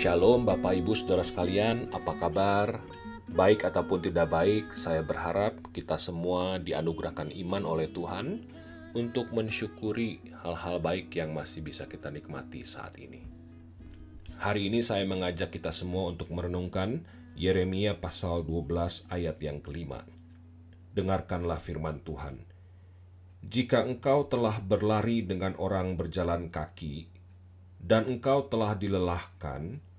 Shalom Bapak Ibu Saudara sekalian, apa kabar? Baik ataupun tidak baik, saya berharap kita semua dianugerahkan iman oleh Tuhan untuk mensyukuri hal-hal baik yang masih bisa kita nikmati saat ini. Hari ini saya mengajak kita semua untuk merenungkan Yeremia pasal 12 ayat yang kelima. Dengarkanlah firman Tuhan. Jika engkau telah berlari dengan orang berjalan kaki, dan engkau telah dilelahkan,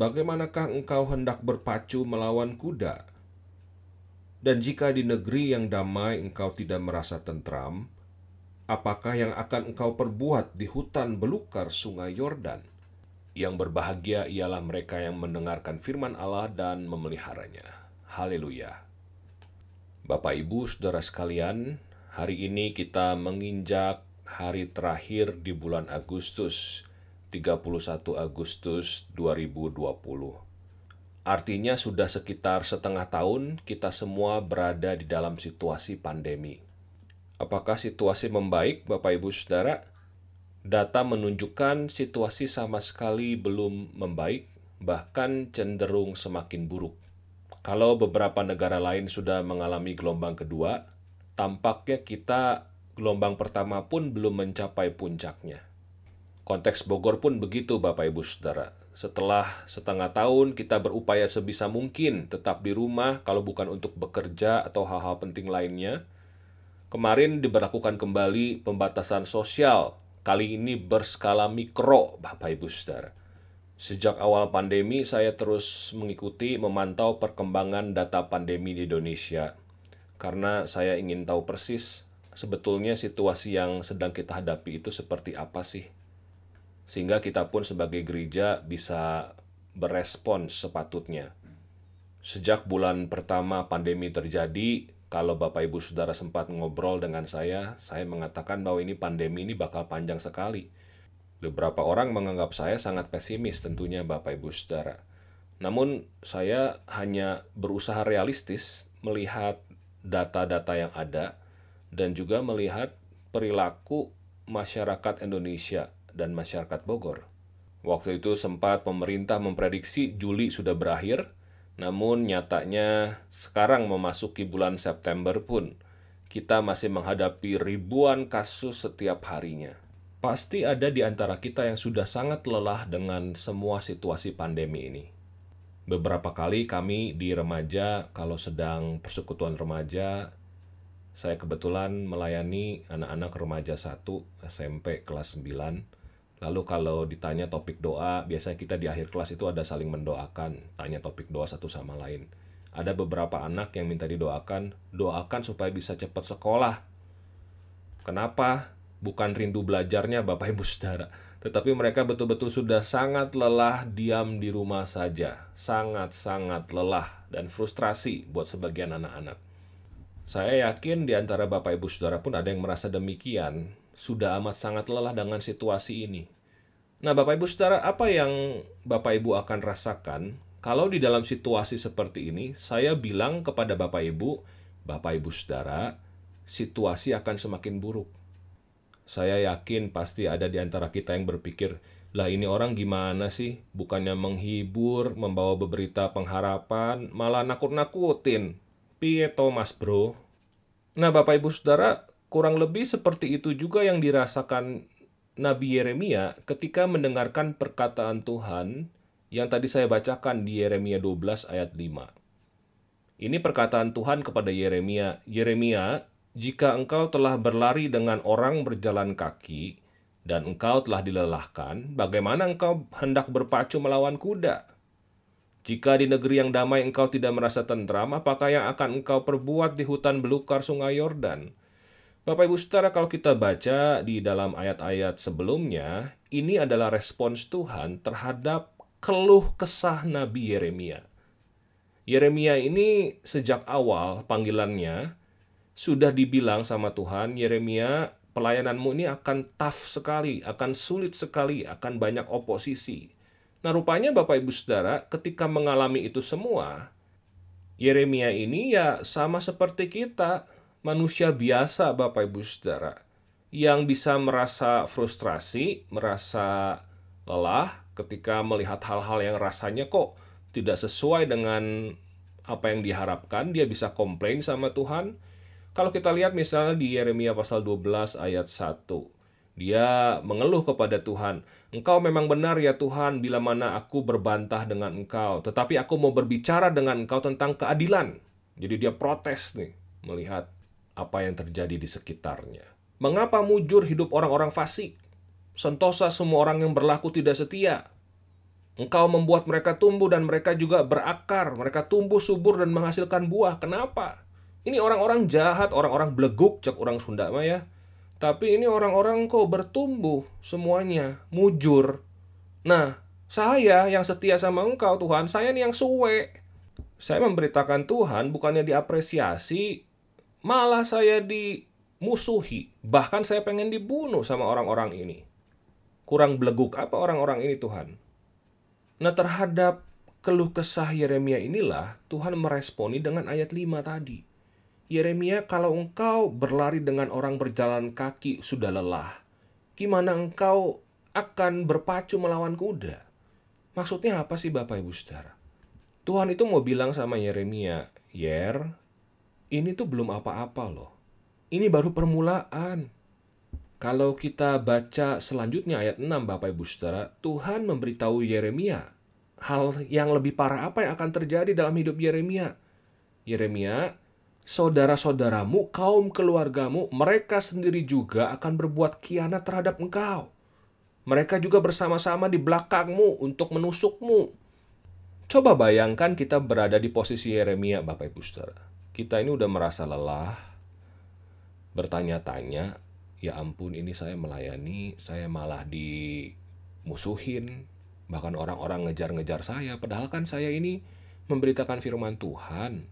bagaimanakah engkau hendak berpacu melawan kuda? Dan jika di negeri yang damai engkau tidak merasa tentram, apakah yang akan engkau perbuat di hutan belukar sungai Yordan? Yang berbahagia ialah mereka yang mendengarkan firman Allah dan memeliharanya. Haleluya. Bapak Ibu, saudara sekalian, hari ini kita menginjak hari terakhir di bulan Agustus 31 Agustus 2020. Artinya sudah sekitar setengah tahun kita semua berada di dalam situasi pandemi. Apakah situasi membaik Bapak Ibu Saudara? Data menunjukkan situasi sama sekali belum membaik, bahkan cenderung semakin buruk. Kalau beberapa negara lain sudah mengalami gelombang kedua, tampaknya kita gelombang pertama pun belum mencapai puncaknya. Konteks Bogor pun begitu Bapak Ibu Saudara. Setelah setengah tahun kita berupaya sebisa mungkin tetap di rumah kalau bukan untuk bekerja atau hal-hal penting lainnya. Kemarin diberlakukan kembali pembatasan sosial, kali ini berskala mikro Bapak Ibu Saudara. Sejak awal pandemi saya terus mengikuti memantau perkembangan data pandemi di Indonesia karena saya ingin tahu persis sebetulnya situasi yang sedang kita hadapi itu seperti apa sih sehingga kita pun sebagai gereja bisa berespons sepatutnya. Sejak bulan pertama pandemi terjadi, kalau Bapak Ibu Saudara sempat ngobrol dengan saya, saya mengatakan bahwa ini pandemi ini bakal panjang sekali. Beberapa orang menganggap saya sangat pesimis tentunya Bapak Ibu Saudara. Namun saya hanya berusaha realistis melihat data-data yang ada dan juga melihat perilaku masyarakat Indonesia dan masyarakat Bogor. Waktu itu sempat pemerintah memprediksi Juli sudah berakhir, namun nyatanya sekarang memasuki bulan September pun kita masih menghadapi ribuan kasus setiap harinya. Pasti ada di antara kita yang sudah sangat lelah dengan semua situasi pandemi ini. Beberapa kali kami di remaja, kalau sedang persekutuan remaja, saya kebetulan melayani anak-anak remaja 1 SMP kelas 9 Lalu kalau ditanya topik doa, biasanya kita di akhir kelas itu ada saling mendoakan, tanya topik doa satu sama lain. Ada beberapa anak yang minta didoakan, doakan supaya bisa cepat sekolah. Kenapa? Bukan rindu belajarnya Bapak Ibu Saudara, tetapi mereka betul-betul sudah sangat lelah diam di rumah saja. Sangat-sangat lelah dan frustrasi buat sebagian anak-anak. Saya yakin di antara Bapak Ibu Saudara pun ada yang merasa demikian, sudah amat sangat lelah dengan situasi ini. Nah, Bapak Ibu Saudara, apa yang Bapak Ibu akan rasakan kalau di dalam situasi seperti ini saya bilang kepada Bapak Ibu, Bapak Ibu Saudara, situasi akan semakin buruk. Saya yakin pasti ada di antara kita yang berpikir, lah ini orang gimana sih? Bukannya menghibur, membawa berita pengharapan, malah nakut-nakutin. Piye Thomas bro? Nah Bapak Ibu Saudara, Kurang lebih seperti itu juga yang dirasakan Nabi Yeremia ketika mendengarkan perkataan Tuhan yang tadi saya bacakan di Yeremia 12 ayat 5. Ini perkataan Tuhan kepada Yeremia, Yeremia, jika engkau telah berlari dengan orang berjalan kaki dan engkau telah dilelahkan, bagaimana engkau hendak berpacu melawan kuda? Jika di negeri yang damai engkau tidak merasa tentram, apakah yang akan engkau perbuat di hutan belukar sungai Yordan? Bapak Ibu Saudara, kalau kita baca di dalam ayat-ayat sebelumnya, ini adalah respons Tuhan terhadap keluh kesah Nabi Yeremia. Yeremia ini sejak awal panggilannya sudah dibilang sama Tuhan, Yeremia, pelayananmu ini akan tough sekali, akan sulit sekali, akan banyak oposisi. Nah, rupanya Bapak Ibu Saudara, ketika mengalami itu semua, Yeremia ini ya sama seperti kita, manusia biasa Bapak Ibu Saudara yang bisa merasa frustrasi, merasa lelah ketika melihat hal-hal yang rasanya kok tidak sesuai dengan apa yang diharapkan, dia bisa komplain sama Tuhan. Kalau kita lihat misalnya di Yeremia pasal 12 ayat 1, dia mengeluh kepada Tuhan, Engkau memang benar ya Tuhan bila mana aku berbantah dengan Engkau, tetapi aku mau berbicara dengan Engkau tentang keadilan. Jadi dia protes nih melihat apa yang terjadi di sekitarnya. Mengapa mujur hidup orang-orang fasik? Sentosa semua orang yang berlaku tidak setia. Engkau membuat mereka tumbuh dan mereka juga berakar. Mereka tumbuh subur dan menghasilkan buah. Kenapa? Ini orang-orang jahat, orang-orang beleguk, cek orang Sunda ya. Tapi ini orang-orang kok bertumbuh semuanya, mujur. Nah, saya yang setia sama engkau Tuhan, saya nih yang suwe. Saya memberitakan Tuhan bukannya diapresiasi, malah saya dimusuhi. Bahkan saya pengen dibunuh sama orang-orang ini. Kurang beleguk apa orang-orang ini Tuhan? Nah terhadap keluh kesah Yeremia inilah Tuhan meresponi dengan ayat 5 tadi. Yeremia, kalau engkau berlari dengan orang berjalan kaki sudah lelah, gimana engkau akan berpacu melawan kuda? Maksudnya apa sih Bapak Ibu Saudara? Tuhan itu mau bilang sama Yeremia, Yer, ini tuh belum apa-apa loh. Ini baru permulaan. Kalau kita baca selanjutnya ayat 6 Bapak Ibu Saudara, Tuhan memberitahu Yeremia hal yang lebih parah apa yang akan terjadi dalam hidup Yeremia. Yeremia, saudara-saudaramu, kaum keluargamu, mereka sendiri juga akan berbuat kianat terhadap engkau. Mereka juga bersama-sama di belakangmu untuk menusukmu. Coba bayangkan kita berada di posisi Yeremia, Bapak Ibu Saudara. Kita ini udah merasa lelah, bertanya-tanya, ya ampun ini saya melayani, saya malah dimusuhin, bahkan orang-orang ngejar-ngejar saya, padahal kan saya ini memberitakan firman Tuhan,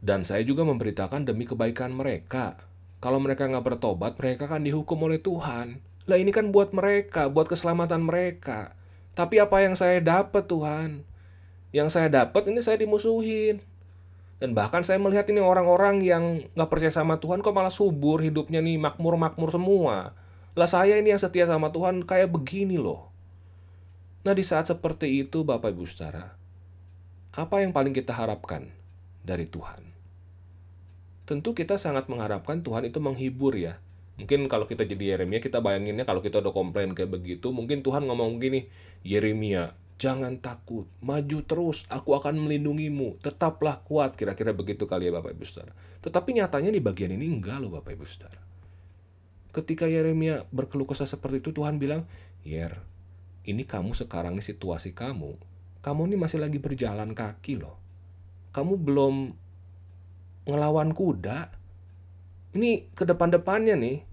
dan saya juga memberitakan demi kebaikan mereka. Kalau mereka nggak bertobat, mereka akan dihukum oleh Tuhan. Lah ini kan buat mereka, buat keselamatan mereka. Tapi apa yang saya dapat Tuhan? Yang saya dapat ini saya dimusuhin. Dan bahkan saya melihat ini orang-orang yang nggak percaya sama Tuhan kok malah subur hidupnya nih makmur-makmur semua. Lah saya ini yang setia sama Tuhan kayak begini loh. Nah di saat seperti itu Bapak Ibu Saudara, apa yang paling kita harapkan dari Tuhan? tentu kita sangat mengharapkan Tuhan itu menghibur ya. Mungkin kalau kita jadi Yeremia, kita bayanginnya kalau kita udah komplain kayak begitu, mungkin Tuhan ngomong gini, Yeremia, jangan takut, maju terus, aku akan melindungimu, tetaplah kuat, kira-kira begitu kali ya Bapak Ibu Saudara. Tetapi nyatanya di bagian ini enggak loh Bapak Ibu Saudara. Ketika Yeremia berkeluh kesah seperti itu, Tuhan bilang, Yer, ini kamu sekarang nih situasi kamu, kamu ini masih lagi berjalan kaki loh. Kamu belum ngelawan kuda, ini ke depan-depannya nih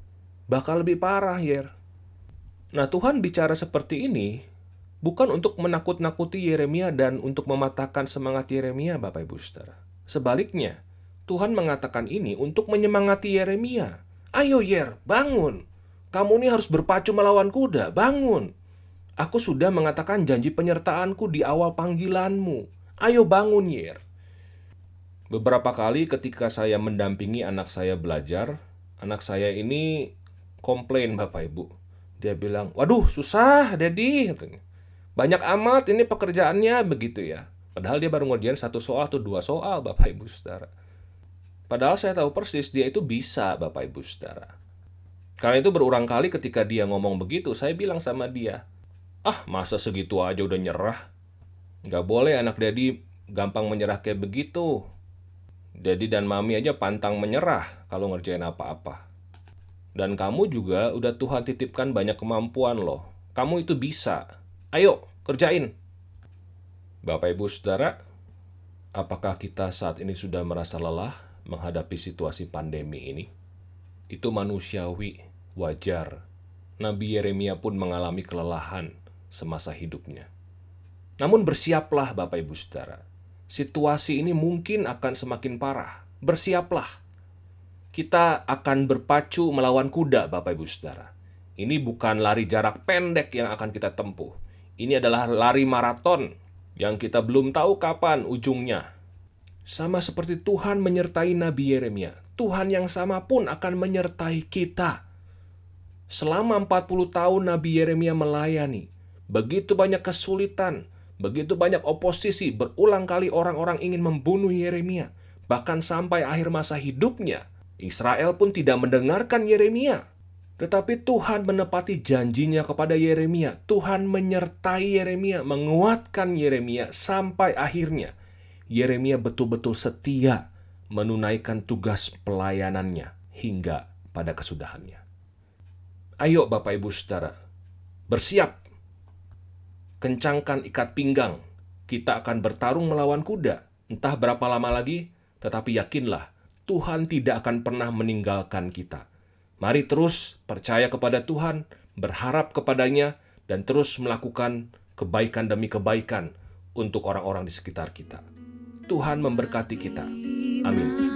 bakal lebih parah, Yer. Nah, Tuhan bicara seperti ini bukan untuk menakut-nakuti Yeremia dan untuk mematahkan semangat Yeremia, Bapak Ibu Saudara. Sebaliknya, Tuhan mengatakan ini untuk menyemangati Yeremia. Ayo Yer, bangun. Kamu ini harus berpacu melawan kuda, bangun. Aku sudah mengatakan janji penyertaanku di awal panggilanmu. Ayo bangun Yer. Beberapa kali ketika saya mendampingi anak saya belajar, anak saya ini komplain Bapak Ibu. Dia bilang, waduh susah Dedi. Banyak amat ini pekerjaannya begitu ya. Padahal dia baru ngerjain satu soal atau dua soal Bapak Ibu Saudara. Padahal saya tahu persis dia itu bisa Bapak Ibu Saudara. Karena itu berulang kali ketika dia ngomong begitu, saya bilang sama dia, ah masa segitu aja udah nyerah? Gak boleh anak Dedi gampang menyerah kayak begitu. Daddy dan Mami aja pantang menyerah kalau ngerjain apa-apa. Dan kamu juga udah Tuhan titipkan banyak kemampuan loh. Kamu itu bisa. Ayo, kerjain. Bapak Ibu Saudara, apakah kita saat ini sudah merasa lelah menghadapi situasi pandemi ini? Itu manusiawi, wajar. Nabi Yeremia pun mengalami kelelahan semasa hidupnya. Namun bersiaplah Bapak Ibu Saudara situasi ini mungkin akan semakin parah. Bersiaplah. Kita akan berpacu melawan kuda, Bapak Ibu Saudara. Ini bukan lari jarak pendek yang akan kita tempuh. Ini adalah lari maraton yang kita belum tahu kapan ujungnya. Sama seperti Tuhan menyertai Nabi Yeremia, Tuhan yang sama pun akan menyertai kita. Selama 40 tahun Nabi Yeremia melayani, begitu banyak kesulitan, begitu banyak oposisi, berulang kali orang-orang ingin membunuh Yeremia, bahkan sampai akhir masa hidupnya. Israel pun tidak mendengarkan Yeremia. Tetapi Tuhan menepati janjinya kepada Yeremia. Tuhan menyertai Yeremia, menguatkan Yeremia sampai akhirnya Yeremia betul-betul setia menunaikan tugas pelayanannya hingga pada kesudahannya. Ayo Bapak Ibu Saudara, bersiap. Kencangkan ikat pinggang. Kita akan bertarung melawan kuda. Entah berapa lama lagi, tetapi yakinlah Tuhan tidak akan pernah meninggalkan kita Mari terus percaya kepada Tuhan, berharap kepadanya, dan terus melakukan kebaikan demi kebaikan untuk orang-orang di sekitar kita. Tuhan memberkati kita. Amin.